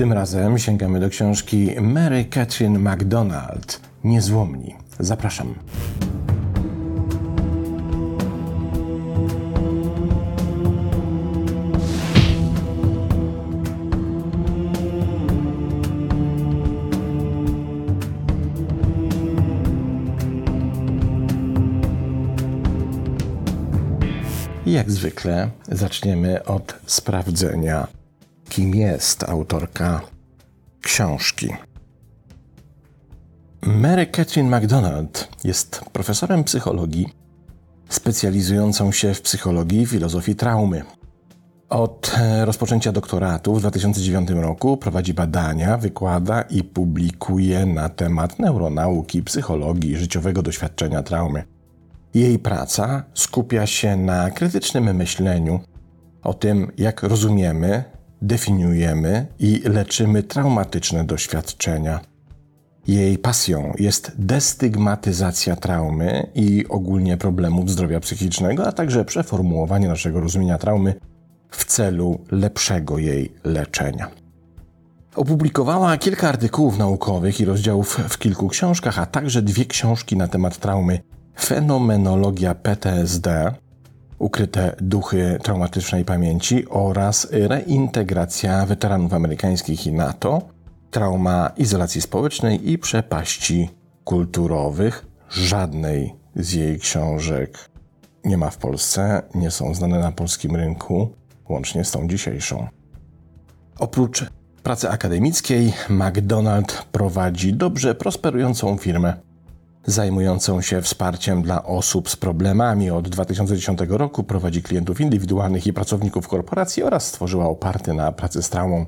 Tym razem sięgamy do książki Mary Catherine MacDonald Niezłomni. Zapraszam. Jak zwykle zaczniemy od sprawdzenia, kim jest autorka książki. Mary Catherine MacDonald jest profesorem psychologii, specjalizującą się w psychologii i filozofii traumy. Od rozpoczęcia doktoratu w 2009 roku prowadzi badania, wykłada i publikuje na temat neuronauki, psychologii, życiowego doświadczenia traumy. Jej praca skupia się na krytycznym myśleniu o tym, jak rozumiemy, definiujemy i leczymy traumatyczne doświadczenia. Jej pasją jest destygmatyzacja traumy i ogólnie problemów zdrowia psychicznego, a także przeformułowanie naszego rozumienia traumy w celu lepszego jej leczenia. Opublikowała kilka artykułów naukowych i rozdziałów w kilku książkach, a także dwie książki na temat traumy Fenomenologia PTSD, ukryte duchy traumatycznej pamięci oraz reintegracja weteranów amerykańskich i NATO, trauma izolacji społecznej i przepaści kulturowych. Żadnej z jej książek nie ma w Polsce, nie są znane na polskim rynku, łącznie z tą dzisiejszą. Oprócz pracy akademickiej, McDonald prowadzi dobrze prosperującą firmę zajmującą się wsparciem dla osób z problemami. Od 2010 roku prowadzi klientów indywidualnych i pracowników korporacji oraz stworzyła oparty na pracy z traumą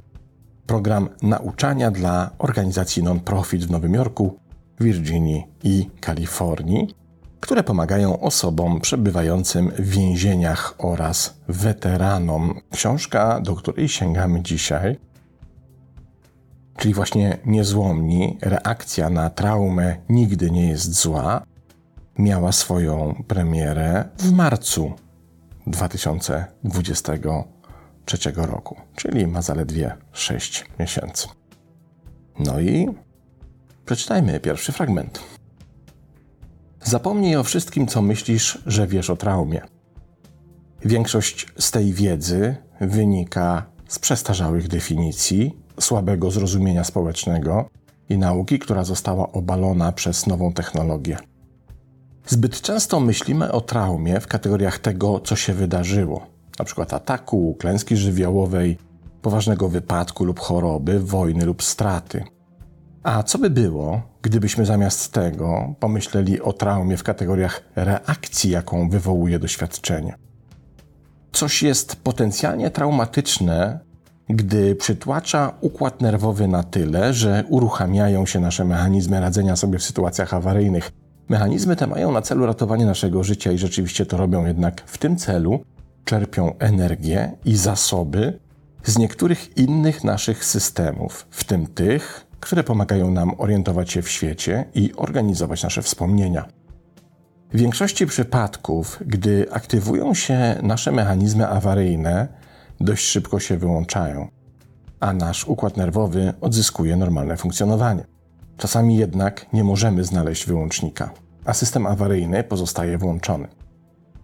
program nauczania dla organizacji non-profit w Nowym Jorku, Virginii i Kalifornii, które pomagają osobom przebywającym w więzieniach oraz weteranom. Książka, do której sięgamy dzisiaj, czyli właśnie niezłomni, reakcja na traumę nigdy nie jest zła, miała swoją premierę w marcu 2023 roku, czyli ma zaledwie 6 miesięcy. No i przeczytajmy pierwszy fragment. Zapomnij o wszystkim, co myślisz, że wiesz o traumie. Większość z tej wiedzy wynika z przestarzałych definicji słabego zrozumienia społecznego i nauki, która została obalona przez nową technologię. Zbyt często myślimy o traumie w kategoriach tego, co się wydarzyło, np. ataku, klęski żywiołowej, poważnego wypadku lub choroby, wojny lub straty. A co by było, gdybyśmy zamiast tego pomyśleli o traumie w kategoriach reakcji, jaką wywołuje doświadczenie? Coś jest potencjalnie traumatyczne gdy przytłacza układ nerwowy na tyle, że uruchamiają się nasze mechanizmy radzenia sobie w sytuacjach awaryjnych. Mechanizmy te mają na celu ratowanie naszego życia i rzeczywiście to robią, jednak w tym celu czerpią energię i zasoby z niektórych innych naszych systemów, w tym tych, które pomagają nam orientować się w świecie i organizować nasze wspomnienia. W większości przypadków, gdy aktywują się nasze mechanizmy awaryjne, dość szybko się wyłączają, a nasz układ nerwowy odzyskuje normalne funkcjonowanie. Czasami jednak nie możemy znaleźć wyłącznika, a system awaryjny pozostaje włączony.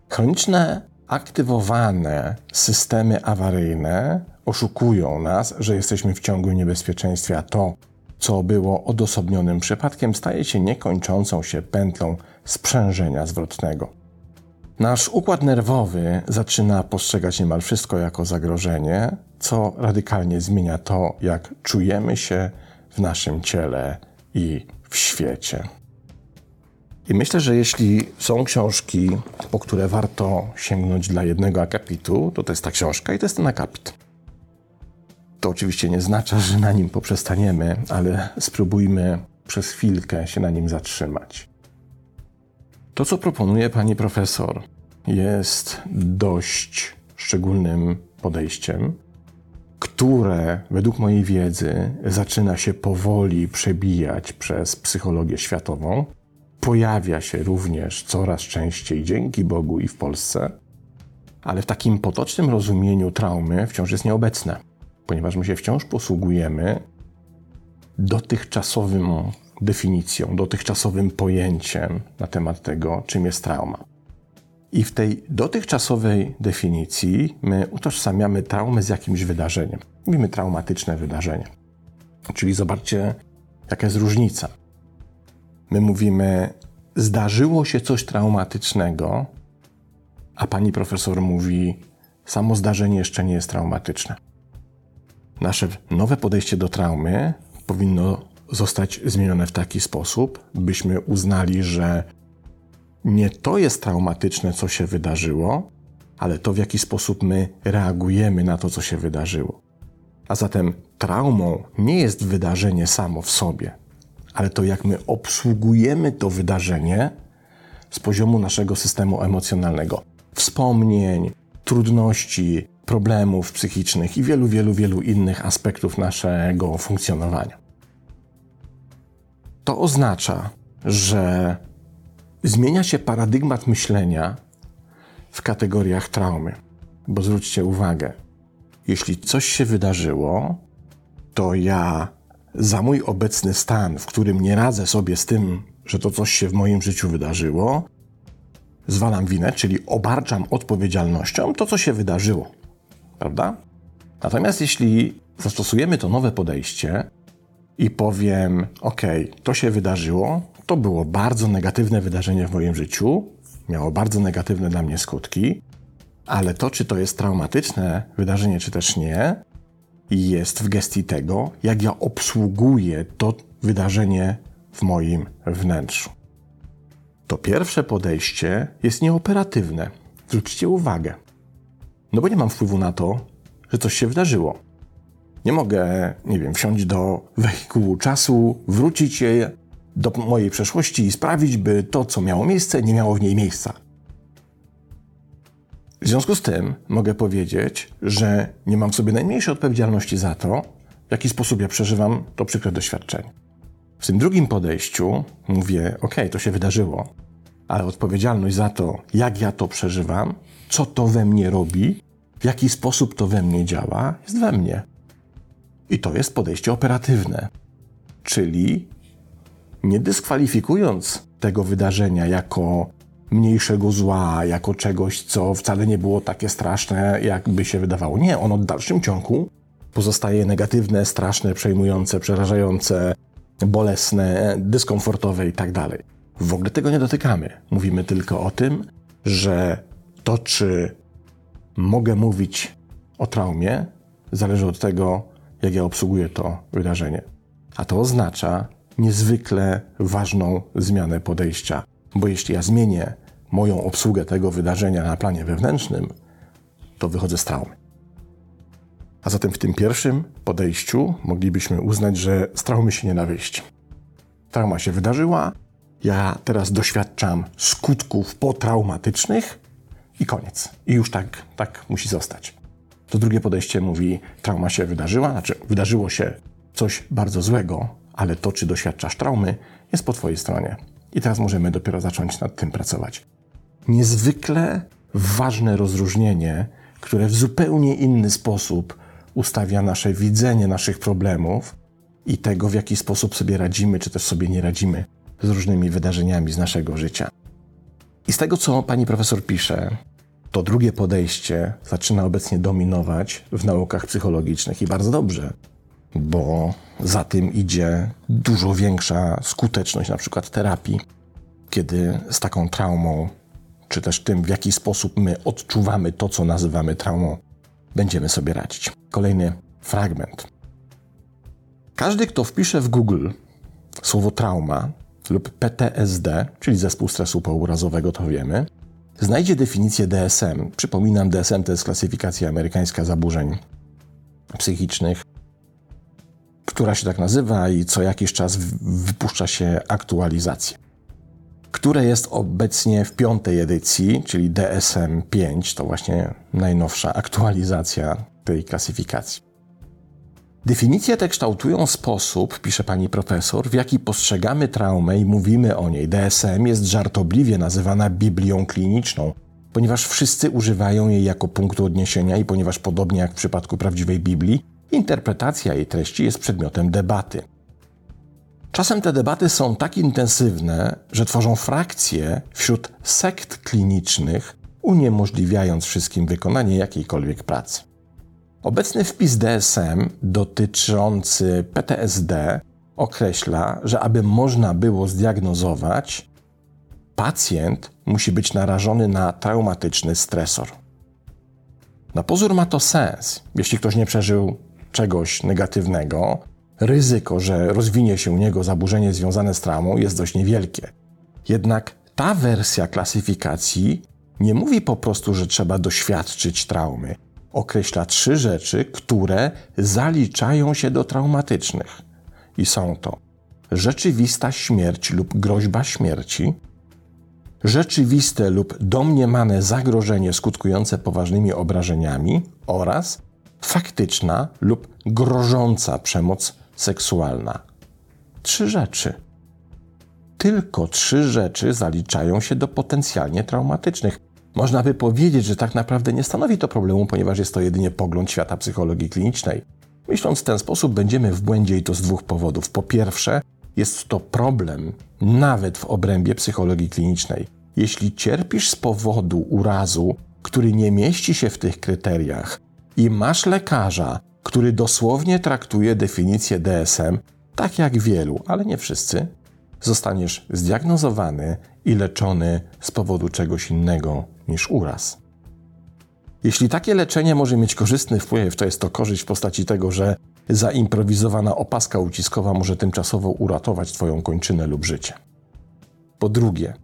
Chroniczne, aktywowane systemy awaryjne oszukują nas, że jesteśmy w ciągłym niebezpieczeństwie, a to, co było odosobnionym przypadkiem, staje się niekończącą się pętlą sprzężenia zwrotnego. Nasz układ nerwowy zaczyna postrzegać niemal wszystko jako zagrożenie, co radykalnie zmienia to, jak czujemy się w naszym ciele i w świecie. I myślę, że jeśli są książki, po które warto sięgnąć dla jednego akapitu, to to jest ta książka i to jest ten akapit. To oczywiście nie znaczy, że na nim poprzestaniemy, ale spróbujmy przez chwilkę się na nim zatrzymać. To, co proponuje pani profesor, jest dość szczególnym podejściem, które według mojej wiedzy zaczyna się powoli przebijać przez psychologię światową. Pojawia się również coraz częściej, dzięki Bogu, i w Polsce, ale w takim potocznym rozumieniu traumy wciąż jest nieobecne. ponieważ my się wciąż posługujemy dotychczasową definicją, dotychczasowym pojęciem na temat tego, czym jest trauma. I w tej dotychczasowej definicji my utożsamiamy traumę z jakimś wydarzeniem. Mówimy traumatyczne wydarzenie. Czyli zobaczcie, jaka jest różnica. My mówimy, zdarzyło się coś traumatycznego, a pani profesor mówi, samo zdarzenie jeszcze nie jest traumatyczne. Nasze nowe podejście do traumy powinno zostać zmienione w taki sposób, byśmy uznali, że nie to jest traumatyczne, co się wydarzyło, ale to, w jaki sposób my reagujemy na to, co się wydarzyło. A zatem traumą nie jest wydarzenie samo w sobie, ale to, jak my obsługujemy to wydarzenie z poziomu naszego systemu emocjonalnego, wspomnień, trudności, problemów psychicznych i wielu, wielu, wielu innych aspektów naszego funkcjonowania. To oznacza, że zmienia się paradygmat myślenia w kategoriach traumy. Bo zwróćcie uwagę, jeśli coś się wydarzyło, to ja za mój obecny stan, w którym nie radzę sobie z tym, że to coś się w moim życiu wydarzyło, zwalam winę, czyli obarczam odpowiedzialnością to, co się wydarzyło. Prawda? Natomiast jeśli zastosujemy to nowe podejście i powiem: OK, to się wydarzyło, to było bardzo negatywne wydarzenie w moim życiu, miało bardzo negatywne dla mnie skutki, ale to, czy to jest traumatyczne wydarzenie, czy też nie, jest w gestii tego, jak ja obsługuję to wydarzenie w moim wnętrzu. To pierwsze podejście jest nieoperatywne. Zwróćcie uwagę. No bo nie mam wpływu na to, że coś się wydarzyło. Nie mogę, nie wiem, wsiąść do wehikułu czasu, wrócić do mojej przeszłości i sprawić, by to, co miało miejsce, nie miało w niej miejsca. W związku z tym mogę powiedzieć, że nie mam w sobie najmniejszej odpowiedzialności za to, w jaki sposób ja przeżywam to przykre doświadczenie. W tym drugim podejściu mówię: OK, to się wydarzyło, ale odpowiedzialność za to, jak ja to przeżywam, co to we mnie robi, w jaki sposób to we mnie działa, jest we mnie. I to jest podejście operatywne, czyli nie dyskwalifikując tego wydarzenia jako mniejszego zła, jako czegoś, co wcale nie było takie straszne, jakby się wydawało. Nie, ono w dalszym ciągu pozostaje negatywne, straszne, przejmujące, przerażające, bolesne, dyskomfortowe i tak. W ogóle tego nie dotykamy. Mówimy tylko o tym, że to, czy mogę mówić o traumie, zależy od tego, jak ja obsługuję to wydarzenie. A to oznacza niezwykle ważną zmianę podejścia, bo jeśli ja zmienię moją obsługę tego wydarzenia na planie wewnętrznym, to wychodzę z traumy. A zatem w tym pierwszym podejściu moglibyśmy uznać, że z traumy się nie da wyjść. Trauma się wydarzyła, ja teraz doświadczam skutków potraumatycznych i koniec. I już tak, tak musi zostać. To drugie podejście mówi, trauma się wydarzyła, znaczy wydarzyło się coś bardzo złego, ale to, czy doświadczasz traumy, jest po Twojej stronie. I teraz możemy dopiero zacząć nad tym pracować. Niezwykle ważne rozróżnienie, które w zupełnie inny sposób ustawia nasze widzenie naszych problemów i tego, w jaki sposób sobie radzimy, czy też sobie nie radzimy z różnymi wydarzeniami z naszego życia. I z tego, co pani profesor pisze, to drugie podejście zaczyna obecnie dominować w naukach psychologicznych i bardzo dobrze, bo za tym idzie dużo większa skuteczność na przykład terapii, kiedy z taką traumą, czy też tym, w jaki sposób my odczuwamy to, co nazywamy traumą, będziemy sobie radzić. Kolejny fragment. Każdy, kto wpisze w Google słowo trauma lub PTSD, czyli zespół stresu pourazowego, to wiemy, znajdzie definicję DSM. Przypominam, DSM to jest klasyfikacja amerykańska zaburzeń psychicznych, która się tak nazywa i co jakiś czas wypuszcza się aktualizację, które jest obecnie w piątej edycji, czyli DSM 5, to właśnie najnowsza aktualizacja tej klasyfikacji. Definicje te kształtują sposób, pisze pani profesor, w jaki postrzegamy traumę i mówimy o niej. DSM jest żartobliwie nazywana Biblią kliniczną, ponieważ wszyscy używają jej jako punktu odniesienia i ponieważ podobnie jak w przypadku prawdziwej Biblii, Interpretacja jej treści jest przedmiotem debaty. Czasem te debaty są tak intensywne, że tworzą frakcje wśród sekt klinicznych, uniemożliwiając wszystkim wykonanie jakiejkolwiek pracy. Obecny wpis DSM dotyczący PTSD określa, że aby można było zdiagnozować, pacjent musi być narażony na traumatyczny stresor. Na pozór ma to sens. Jeśli ktoś nie przeżył czegoś negatywnego, ryzyko, że rozwinie się u niego zaburzenie związane z traumą jest dość niewielkie. Jednak ta wersja klasyfikacji nie mówi po prostu, że trzeba doświadczyć traumy. Określa trzy rzeczy, które zaliczają się do traumatycznych. I są to rzeczywista śmierć lub groźba śmierci, rzeczywiste lub domniemane zagrożenie skutkujące poważnymi obrażeniami oraz faktyczna lub grożąca przemoc seksualna. Trzy rzeczy. Tylko trzy rzeczy zaliczają się do potencjalnie traumatycznych. Można by powiedzieć, że tak naprawdę nie stanowi to problemu, ponieważ jest to jedynie pogląd świata psychologii klinicznej. Myśląc w ten sposób, będziemy w błędzie i to z dwóch powodów. Po pierwsze, jest to problem nawet w obrębie psychologii klinicznej. Jeśli cierpisz z powodu urazu, który nie mieści się w tych kryteriach, i masz lekarza, który dosłownie traktuje definicję DSM, tak jak wielu, ale nie wszyscy, zostaniesz zdiagnozowany i leczony z powodu czegoś innego niż uraz. Jeśli takie leczenie może mieć korzystny wpływ, to jest to korzyść w postaci tego, że zaimprowizowana opaska uciskowa może tymczasowo uratować Twoją kończynę lub życie. Po drugie,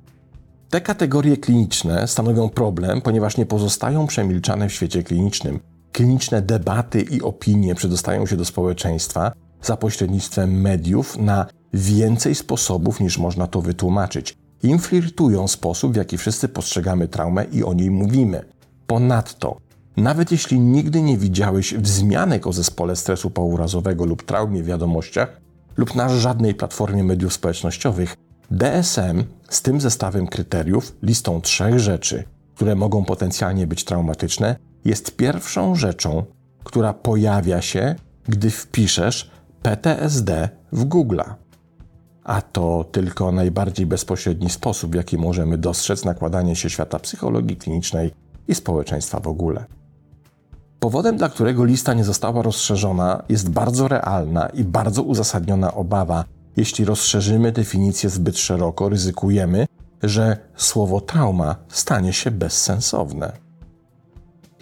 te kategorie kliniczne stanowią problem, ponieważ nie pozostają przemilczane w świecie klinicznym. Kliniczne debaty i opinie przedostają się do społeczeństwa za pośrednictwem mediów na więcej sposobów niż można to wytłumaczyć. Inflirtują sposób, w jaki wszyscy postrzegamy traumę i o niej mówimy. Ponadto, nawet jeśli nigdy nie widziałeś wzmianek o zespole stresu pourazowego lub traumie w wiadomościach lub na żadnej platformie mediów społecznościowych, DSM z tym zestawem kryteriów, listą trzech rzeczy, które mogą potencjalnie być traumatyczne, jest pierwszą rzeczą, która pojawia się, gdy wpiszesz PTSD w Google. A to tylko najbardziej bezpośredni sposób, w jaki możemy dostrzec nakładanie się świata psychologii klinicznej i społeczeństwa w ogóle. Powodem, dla którego lista nie została rozszerzona, jest bardzo realna i bardzo uzasadniona obawa. Jeśli rozszerzymy definicję zbyt szeroko, ryzykujemy, że słowo trauma stanie się bezsensowne.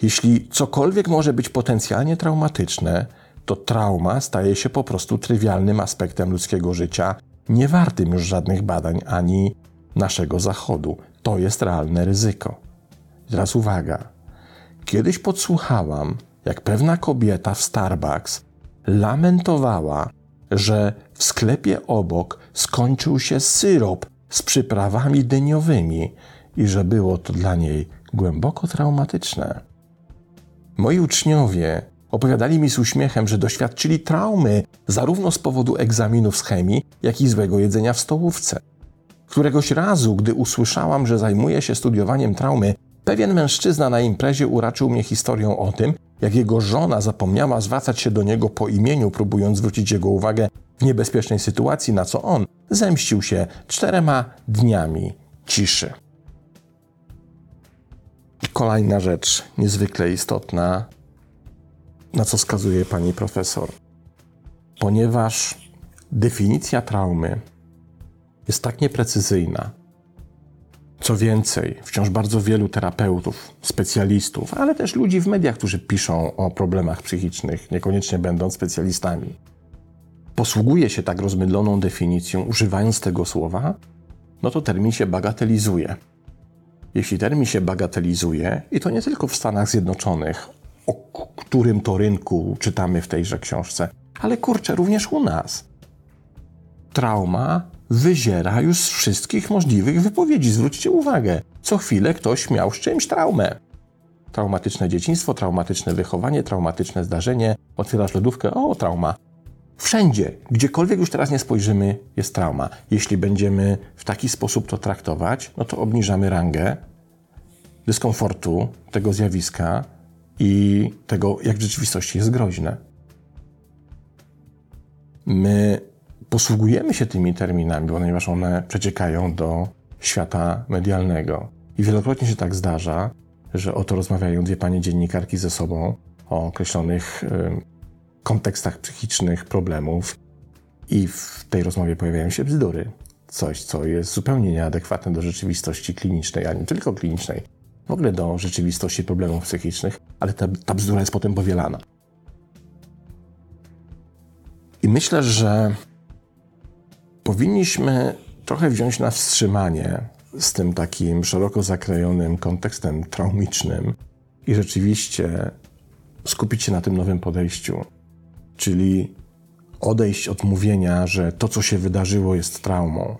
Jeśli cokolwiek może być potencjalnie traumatyczne, to trauma staje się po prostu trywialnym aspektem ludzkiego życia, nie wartym już żadnych badań ani naszego zachodu. To jest realne ryzyko. teraz uwaga. Kiedyś podsłuchałam, jak pewna kobieta w Starbucks lamentowała, że w sklepie obok skończył się syrop z przyprawami dyniowymi i że było to dla niej głęboko traumatyczne. Moi uczniowie opowiadali mi z uśmiechem, że doświadczyli traumy zarówno z powodu egzaminów z chemii, jak i złego jedzenia w stołówce. Któregoś razu, gdy usłyszałam, że zajmuje się studiowaniem traumy, pewien mężczyzna na imprezie uraczył mnie historią o tym, jak jego żona zapomniała zwracać się do niego po imieniu, próbując zwrócić jego uwagę w niebezpiecznej sytuacji, na co on zemścił się czterema dniami ciszy. Kolejna rzecz niezwykle istotna, na co wskazuje pani profesor. Ponieważ definicja traumy jest tak nieprecyzyjna, co więcej, wciąż bardzo wielu terapeutów, specjalistów, ale też ludzi w mediach, którzy piszą o problemach psychicznych, niekoniecznie będąc specjalistami, posługuje się tak rozmydloną definicją, używając tego słowa, no to termin się bagatelizuje. Jeśli termin się bagatelizuje, i to nie tylko w Stanach Zjednoczonych, o którym to rynku czytamy w tejże książce, ale kurczę, również u nas. Trauma wyziera już z wszystkich możliwych wypowiedzi. Zwróćcie uwagę, co chwilę ktoś miał z czymś traumę. Traumatyczne dzieciństwo, traumatyczne wychowanie, traumatyczne zdarzenie, otwierasz lodówkę, o, trauma. Wszędzie, gdziekolwiek już teraz nie spojrzymy, jest trauma. Jeśli będziemy w taki sposób to traktować, no to obniżamy rangę dyskomfortu tego zjawiska i tego, jak w rzeczywistości jest groźne. My posługujemy się tymi terminami, ponieważ one przeciekają do świata medialnego. I wielokrotnie się tak zdarza, że oto rozmawiają dwie panie dziennikarki ze sobą o określonych y, kontekstach psychicznych problemów, i w tej rozmowie pojawiają się bzdury. Coś, co jest zupełnie nieadekwatne do rzeczywistości klinicznej, a nie tylko klinicznej, w ogóle do rzeczywistości problemów psychicznych, ale ta, ta bzdura jest potem powielana. I myślę, że powinniśmy trochę wziąć na wstrzymanie z tym takim szeroko zakrojonym kontekstem traumicznym i rzeczywiście skupić się na tym nowym podejściu, czyli odejść od mówienia, że to, co się wydarzyło, jest traumą.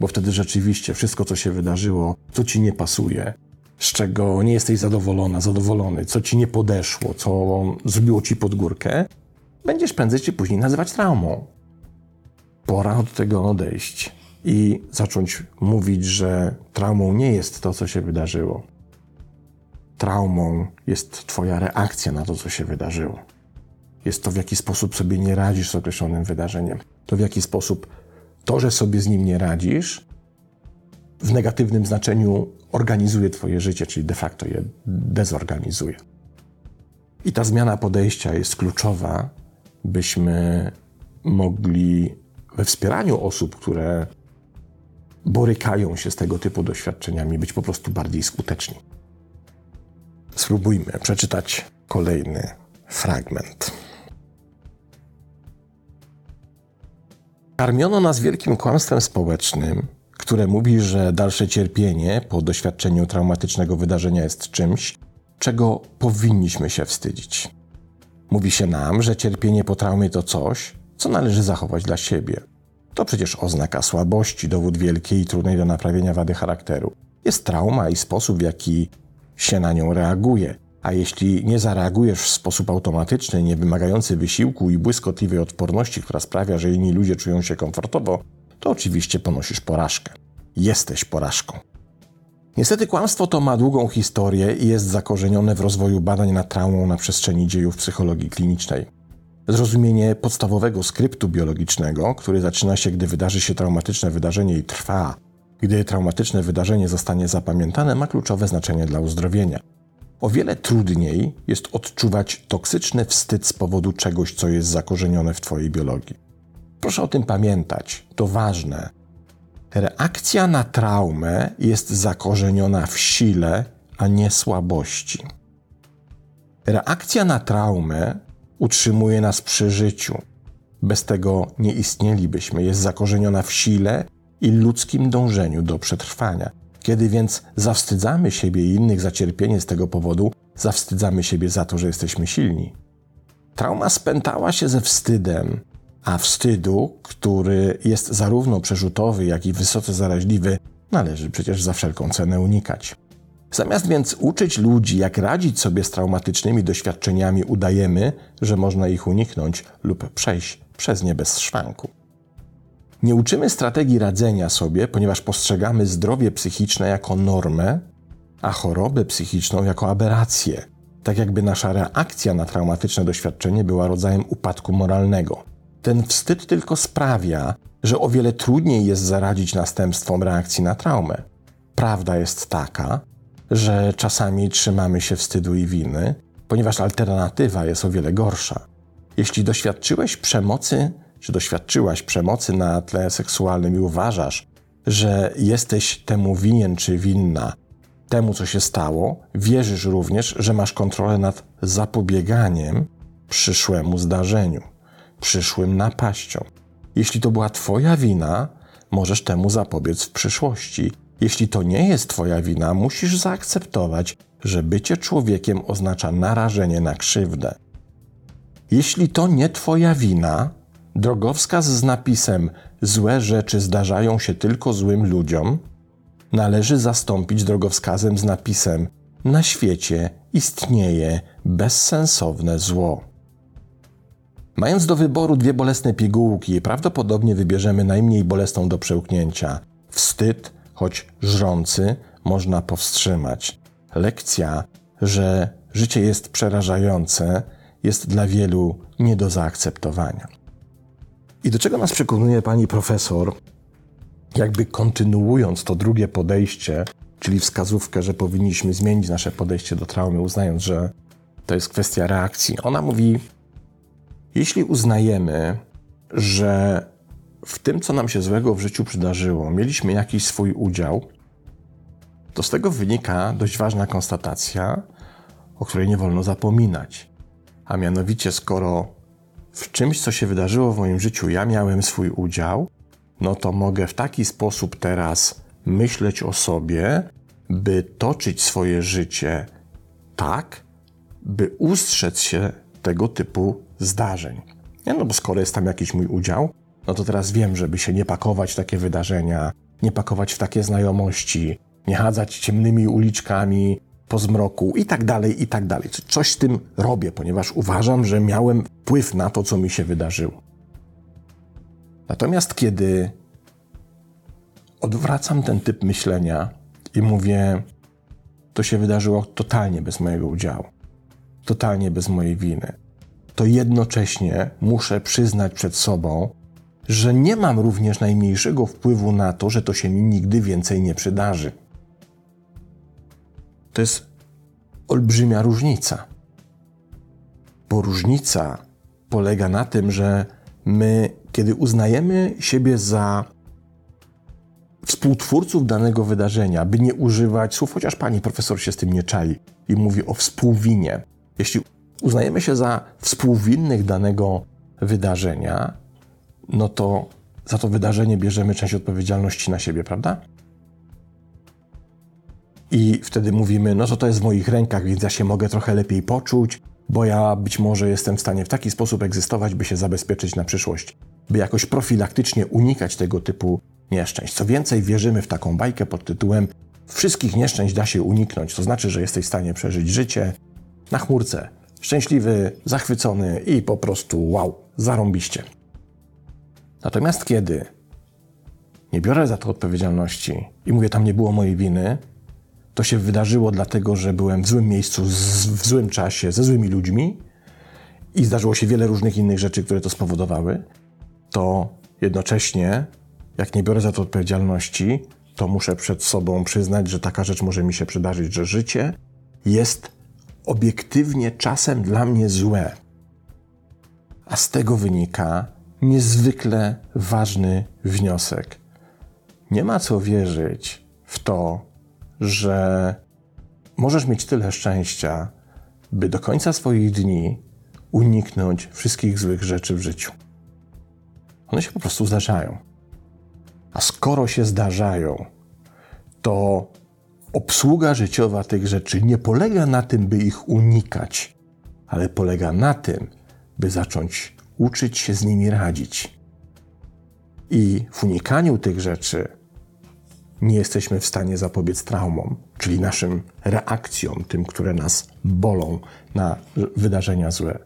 Bo wtedy rzeczywiście wszystko, co się wydarzyło, co ci nie pasuje, z czego nie jesteś zadowolona, zadowolony, co ci nie podeszło, co zrobiło ci pod górkę, będziesz prędzej czy później nazywać traumą. Pora od tego odejść i zacząć mówić, że traumą nie jest to, co się wydarzyło. Traumą jest Twoja reakcja na to, co się wydarzyło. Jest to, w jaki sposób sobie nie radzisz z określonym wydarzeniem. To, w jaki sposób to, że sobie z nim nie radzisz, w negatywnym znaczeniu organizuje Twoje życie, czyli de facto je dezorganizuje. I ta zmiana podejścia jest kluczowa, byśmy mogli we wspieraniu osób, które borykają się z tego typu doświadczeniami, być po prostu bardziej skuteczni. Spróbujmy przeczytać kolejny fragment. Karmiono nas wielkim kłamstwem społecznym, które mówi, że dalsze cierpienie po doświadczeniu traumatycznego wydarzenia jest czymś, czego powinniśmy się wstydzić. Mówi się nam, że cierpienie po traumie to coś, co należy zachować dla siebie. To przecież oznaka słabości, dowód wielkiej i trudnej do naprawienia wady charakteru. Jest trauma i sposób, w jaki się na nią reaguje. A jeśli nie zareagujesz w sposób automatyczny, nie wymagający wysiłku i błyskotliwej odporności, która sprawia, że inni ludzie czują się komfortowo, to oczywiście ponosisz porażkę. Jesteś porażką. Niestety kłamstwo to ma długą historię i jest zakorzenione w rozwoju badań nad traumą na przestrzeni dziejów psychologii klinicznej. Zrozumienie podstawowego skryptu biologicznego, który zaczyna się, gdy wydarzy się traumatyczne wydarzenie i trwa, gdy traumatyczne wydarzenie zostanie zapamiętane, ma kluczowe znaczenie dla uzdrowienia. O wiele trudniej jest odczuwać toksyczny wstyd z powodu czegoś, co jest zakorzenione w Twojej biologii. Proszę o tym pamiętać, to ważne. Reakcja na traumę jest zakorzeniona w sile, a nie słabości. Reakcja na traumę utrzymuje nas przy życiu. Bez tego nie istnielibyśmy. Jest zakorzeniona w sile i ludzkim dążeniu do przetrwania. Kiedy więc zawstydzamy siebie i innych za cierpienie z tego powodu, zawstydzamy siebie za to, że jesteśmy silni. Trauma spętała się ze wstydem, a wstydu, który jest zarówno przerzutowy, jak i wysoce zaraźliwy, należy przecież za wszelką cenę unikać. Zamiast więc uczyć ludzi, jak radzić sobie z traumatycznymi doświadczeniami, udajemy, że można ich uniknąć lub przejść przez nie bez szwanku. Nie uczymy strategii radzenia sobie, ponieważ postrzegamy zdrowie psychiczne jako normę, a chorobę psychiczną jako aberrację, tak jakby nasza reakcja na traumatyczne doświadczenie była rodzajem upadku moralnego. Ten wstyd tylko sprawia, że o wiele trudniej jest zaradzić następstwom reakcji na traumę. Prawda jest taka, że czasami trzymamy się wstydu i winy, ponieważ alternatywa jest o wiele gorsza. Jeśli doświadczyłeś przemocy czy doświadczyłaś przemocy na tle seksualnym i uważasz, że jesteś temu winien czy winna, temu co się stało, wierzysz również, że masz kontrolę nad zapobieganiem przyszłemu zdarzeniu, przyszłym napaściom. Jeśli to była Twoja wina, możesz temu zapobiec w przyszłości. Jeśli to nie jest Twoja wina, musisz zaakceptować, że bycie człowiekiem oznacza narażenie na krzywdę. Jeśli to nie Twoja wina, drogowskaz z napisem Złe rzeczy zdarzają się tylko złym ludziom należy zastąpić drogowskazem z napisem Na świecie istnieje bezsensowne zło. Mając do wyboru dwie bolesne pigułki, prawdopodobnie wybierzemy najmniej bolesną do przełknięcia. Wstyd, choć żrący, można powstrzymać. Lekcja, że życie jest przerażające, jest dla wielu nie do zaakceptowania. I do czego nas przekonuje pani profesor, jakby kontynuując to drugie podejście, czyli wskazówkę, że powinniśmy zmienić nasze podejście do traumy, uznając, że to jest kwestia reakcji. Ona mówi: Jeśli uznajemy, że w tym, co nam się złego w życiu przydarzyło, mieliśmy jakiś swój udział, to z tego wynika dość ważna konstatacja, o której nie wolno zapominać. A mianowicie, skoro w czymś, co się wydarzyło w moim życiu, ja miałem swój udział, no to mogę w taki sposób teraz myśleć o sobie, by toczyć swoje życie tak, by ustrzec się tego typu zdarzeń. Nie, no bo skoro jest tam jakiś mój udział, no to teraz wiem, żeby się nie pakować w takie wydarzenia, nie pakować w takie znajomości, nie chadzać ciemnymi uliczkami po zmroku i tak dalej, i tak dalej. Coś z tym robię, ponieważ uważam, że miałem wpływ na to, co mi się wydarzyło. Natomiast kiedy odwracam ten typ myślenia i mówię, to się wydarzyło totalnie bez mojego udziału, totalnie bez mojej winy, to jednocześnie muszę przyznać przed sobą, że nie mam również najmniejszego wpływu na to, że to się mi nigdy więcej nie przydarzy. To jest olbrzymia różnica. Bo różnica polega na tym, że my, kiedy uznajemy siebie za współtwórców danego wydarzenia, by nie używać słów, chociaż pani profesor się z tym nie czai i mówi o współwinie. Jeśli uznajemy się za współwinnych danego wydarzenia, no to za to wydarzenie bierzemy część odpowiedzialności na siebie, prawda? I wtedy mówimy, no to to jest w moich rękach, więc ja się mogę trochę lepiej poczuć, bo ja być może jestem w stanie w taki sposób egzystować, by się zabezpieczyć na przyszłość, by jakoś profilaktycznie unikać tego typu nieszczęść. Co więcej, wierzymy w taką bajkę pod tytułem Wszystkich nieszczęść da się uniknąć, to znaczy, że jesteś w stanie przeżyć życie na chmurce, szczęśliwy, zachwycony i po prostu wow, zarąbiście. Natomiast kiedy nie biorę za to odpowiedzialności i mówię, tam nie było mojej winy, to się wydarzyło dlatego, że byłem w złym miejscu, w złym czasie, ze złymi ludźmi i zdarzyło się wiele różnych innych rzeczy, które to spowodowały, to jednocześnie, jak nie biorę za to odpowiedzialności, to muszę przed sobą przyznać, że taka rzecz może mi się przydarzyć, że życie jest obiektywnie czasem dla mnie złe. A z tego wynika niezwykle ważny wniosek. Nie ma co wierzyć w to, że możesz mieć tyle szczęścia, by do końca swoich dni uniknąć wszystkich złych rzeczy w życiu. One się po prostu zdarzają. A skoro się zdarzają, to obsługa życiowa tych rzeczy nie polega na tym, by ich unikać, ale polega na tym, by zacząć uczyć się z nimi radzić. I w unikaniu tych rzeczy nie jesteśmy w stanie zapobiec traumom, czyli naszym reakcjom, tym, które nas bolą na wydarzenia złe.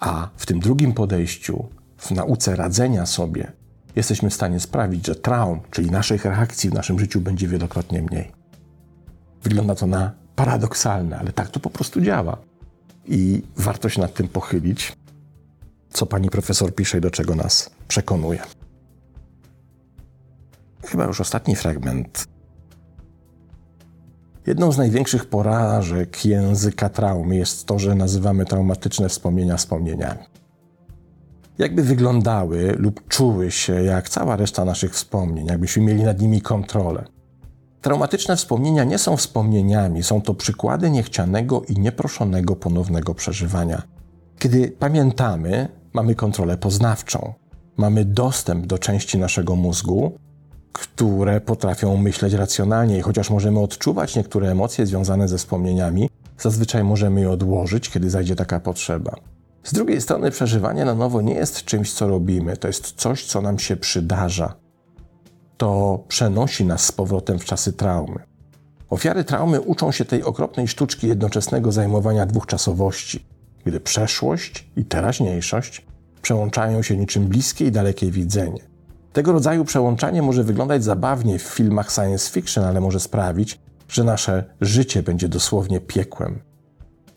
A w tym drugim podejściu, w nauce radzenia sobie, jesteśmy w stanie sprawić, że traum, czyli naszych reakcji w naszym życiu będzie wielokrotnie mniej. Wygląda to na paradoksalne, ale tak to po prostu działa. I warto się nad tym pochylić, co pani profesor pisze i do czego nas przekonuje. Chyba już ostatni fragment. Jedną z największych porażek języka traumy jest to, że nazywamy traumatyczne wspomnienia wspomnieniami. Jakby wyglądały lub czuły się jak cała reszta naszych wspomnień, jakbyśmy mieli nad nimi kontrolę. Traumatyczne wspomnienia nie są wspomnieniami, są to przykłady niechcianego i nieproszonego ponownego przeżywania. Kiedy pamiętamy, mamy kontrolę poznawczą, mamy dostęp do części naszego mózgu, które potrafią myśleć racjonalnie i chociaż możemy odczuwać niektóre emocje związane ze wspomnieniami, zazwyczaj możemy je odłożyć, kiedy zajdzie taka potrzeba. Z drugiej strony, przeżywanie na nowo nie jest czymś, co robimy, to jest coś, co nam się przydarza. To przenosi nas z powrotem w czasy traumy. Ofiary traumy uczą się tej okropnej sztuczki jednoczesnego zajmowania dwóch czasowości, gdy przeszłość i teraźniejszość przełączają się niczym bliskie i dalekie widzenie. Tego rodzaju przełączanie może wyglądać zabawnie w filmach science fiction, ale może sprawić, że nasze życie będzie dosłownie piekłem.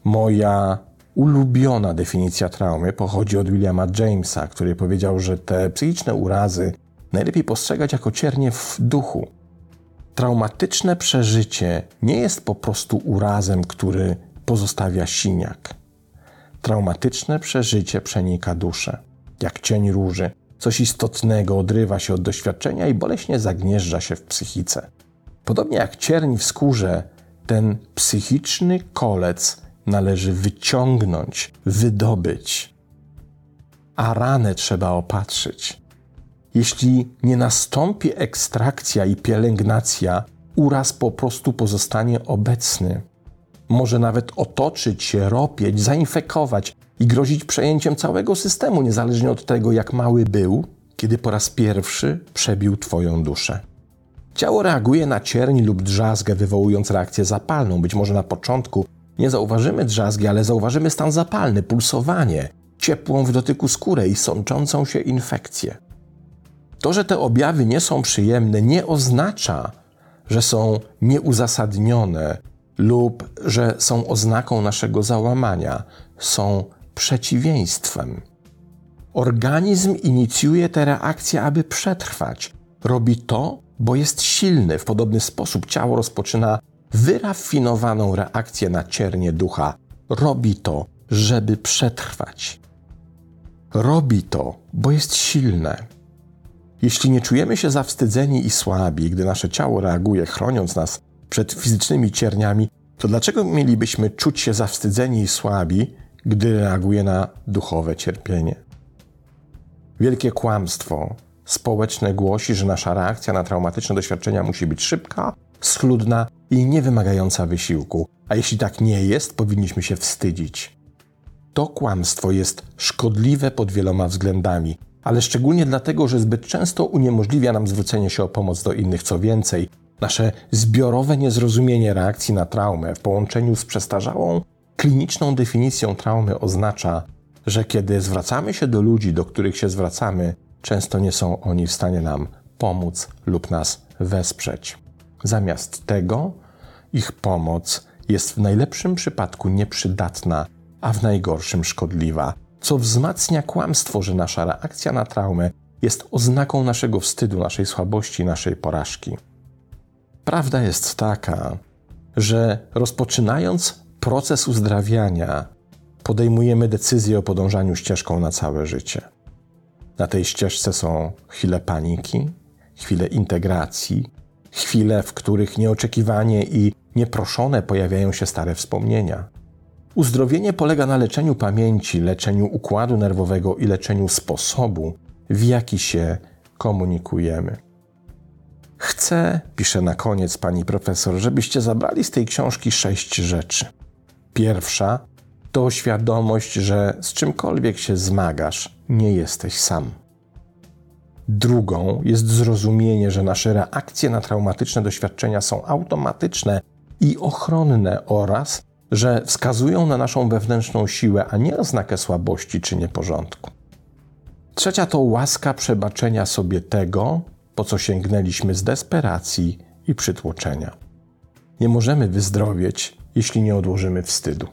Moja ulubiona definicja traumy pochodzi od Williama Jamesa, który powiedział, że te psychiczne urazy najlepiej postrzegać jako ciernie w duchu. Traumatyczne przeżycie nie jest po prostu urazem, który pozostawia siniak. Traumatyczne przeżycie przenika duszę, jak cień róży. Coś istotnego odrywa się od doświadczenia i boleśnie zagnieżdża się w psychice. Podobnie jak cierń w skórze, ten psychiczny kolec należy wyciągnąć, wydobyć, a ranę trzeba opatrzyć. Jeśli nie nastąpi ekstrakcja i pielęgnacja, uraz po prostu pozostanie obecny. Może nawet otoczyć się, ropieć, zainfekować i grozić przejęciem całego systemu, niezależnie od tego, jak mały był, kiedy po raz pierwszy przebił Twoją duszę. Ciało reaguje na cierń lub drzazgę, wywołując reakcję zapalną. Być może na początku nie zauważymy drzazgi, ale zauważymy stan zapalny, pulsowanie, ciepłą w dotyku skórę i sączącą się infekcję. To, że te objawy nie są przyjemne, nie oznacza, że są nieuzasadnione lub że są oznaką naszego załamania. Są przeciwieństwem. Organizm inicjuje te reakcje, aby przetrwać. Robi to, bo jest silny. W podobny sposób ciało rozpoczyna wyrafinowaną reakcję na ciernie ducha. Robi to, żeby przetrwać. Robi to, bo jest silne. Jeśli nie czujemy się zawstydzeni i słabi, gdy nasze ciało reaguje, chroniąc nas przed fizycznymi cierniami, to dlaczego mielibyśmy czuć się zawstydzeni i słabi, gdy reaguje na duchowe cierpienie? Wielkie kłamstwo społeczne głosi, że nasza reakcja na traumatyczne doświadczenia musi być szybka, schludna i niewymagająca wysiłku. A jeśli tak nie jest, powinniśmy się wstydzić. To kłamstwo jest szkodliwe pod wieloma względami, ale szczególnie dlatego, że zbyt często uniemożliwia nam zwrócenie się o pomoc do innych. Co więcej, nasze zbiorowe niezrozumienie reakcji na traumę w połączeniu z przestarzałą kliniczną definicją traumy oznacza, że kiedy zwracamy się do ludzi, do których się zwracamy, często nie są oni w stanie nam pomóc lub nas wesprzeć. Zamiast tego, ich pomoc jest w najlepszym przypadku nieprzydatna, a w najgorszym szkodliwa, co wzmacnia kłamstwo, że nasza reakcja na traumę jest oznaką naszego wstydu, naszej słabości, naszej porażki. Prawda jest taka, że rozpoczynając proces uzdrawiania, podejmujemy decyzję o podążaniu ścieżką na całe życie. Na tej ścieżce są chwile paniki, chwile integracji, chwile, w których nieoczekiwanie i nieproszone pojawiają się stare wspomnienia. Uzdrowienie polega na leczeniu pamięci, leczeniu układu nerwowego i leczeniu sposobu, w jaki się komunikujemy. Chcę, pisze na koniec pani profesor, żebyście zabrali z tej książki sześć rzeczy. Pierwsza to świadomość, że z czymkolwiek się zmagasz, nie jesteś sam. Drugą jest zrozumienie, że nasze reakcje na traumatyczne doświadczenia są automatyczne i ochronne oraz, że wskazują na naszą wewnętrzną siłę, a nie oznakę słabości czy nieporządku. Trzecia to łaska przebaczenia sobie tego, po co sięgnęliśmy z desperacji i przytłoczenia. Nie możemy wyzdrowieć, jeśli nie odłożymy wstydu.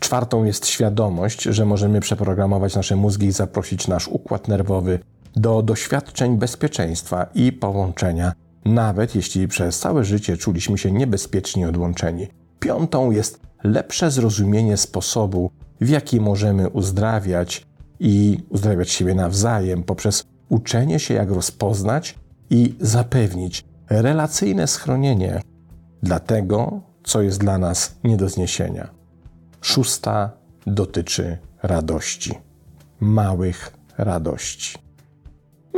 Czwartą jest świadomość, że możemy przeprogramować nasze mózgi i zaprosić nasz układ nerwowy do doświadczeń bezpieczeństwa i połączenia, nawet jeśli przez całe życie czuliśmy się niebezpiecznie odłączeni. Piątą jest lepsze zrozumienie sposobu, w jaki możemy uzdrawiać i uzdrawiać siebie nawzajem poprzez uczenie się, jak rozpoznać i zapewnić relacyjne schronienie dla tego, co jest dla nas nie do zniesienia. Szósta dotyczy radości, małych radości.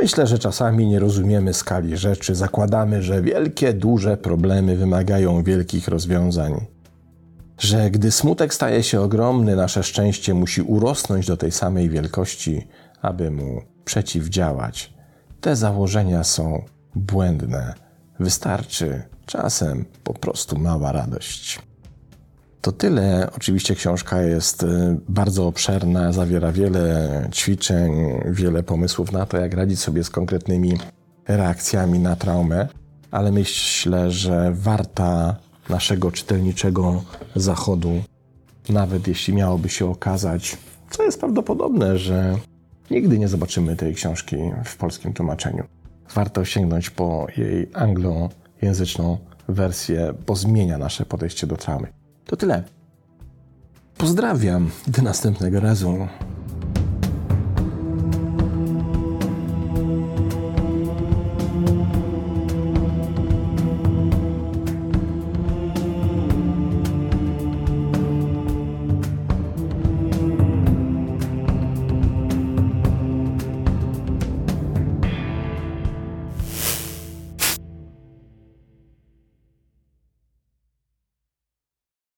Myślę, że czasami nie rozumiemy skali rzeczy, zakładamy, że wielkie, duże problemy wymagają wielkich rozwiązań. Że gdy smutek staje się ogromny, nasze szczęście musi urosnąć do tej samej wielkości, aby mu przeciwdziałać. Te założenia są błędne. Wystarczy czasem po prostu mała radość. To tyle. Oczywiście książka jest y, bardzo obszerna, zawiera wiele ćwiczeń, wiele pomysłów na to, jak radzić sobie z konkretnymi reakcjami na traumę, ale myślę, że warta naszego czytelniczego zachodu nawet jeśli miałoby się okazać, co jest prawdopodobne, że nigdy nie zobaczymy tej książki w polskim tłumaczeniu. Warto sięgnąć po jej anglojęzyczną wersję, bo zmienia nasze podejście do traumy. To tyle. Pozdrawiam. Do następnego razu.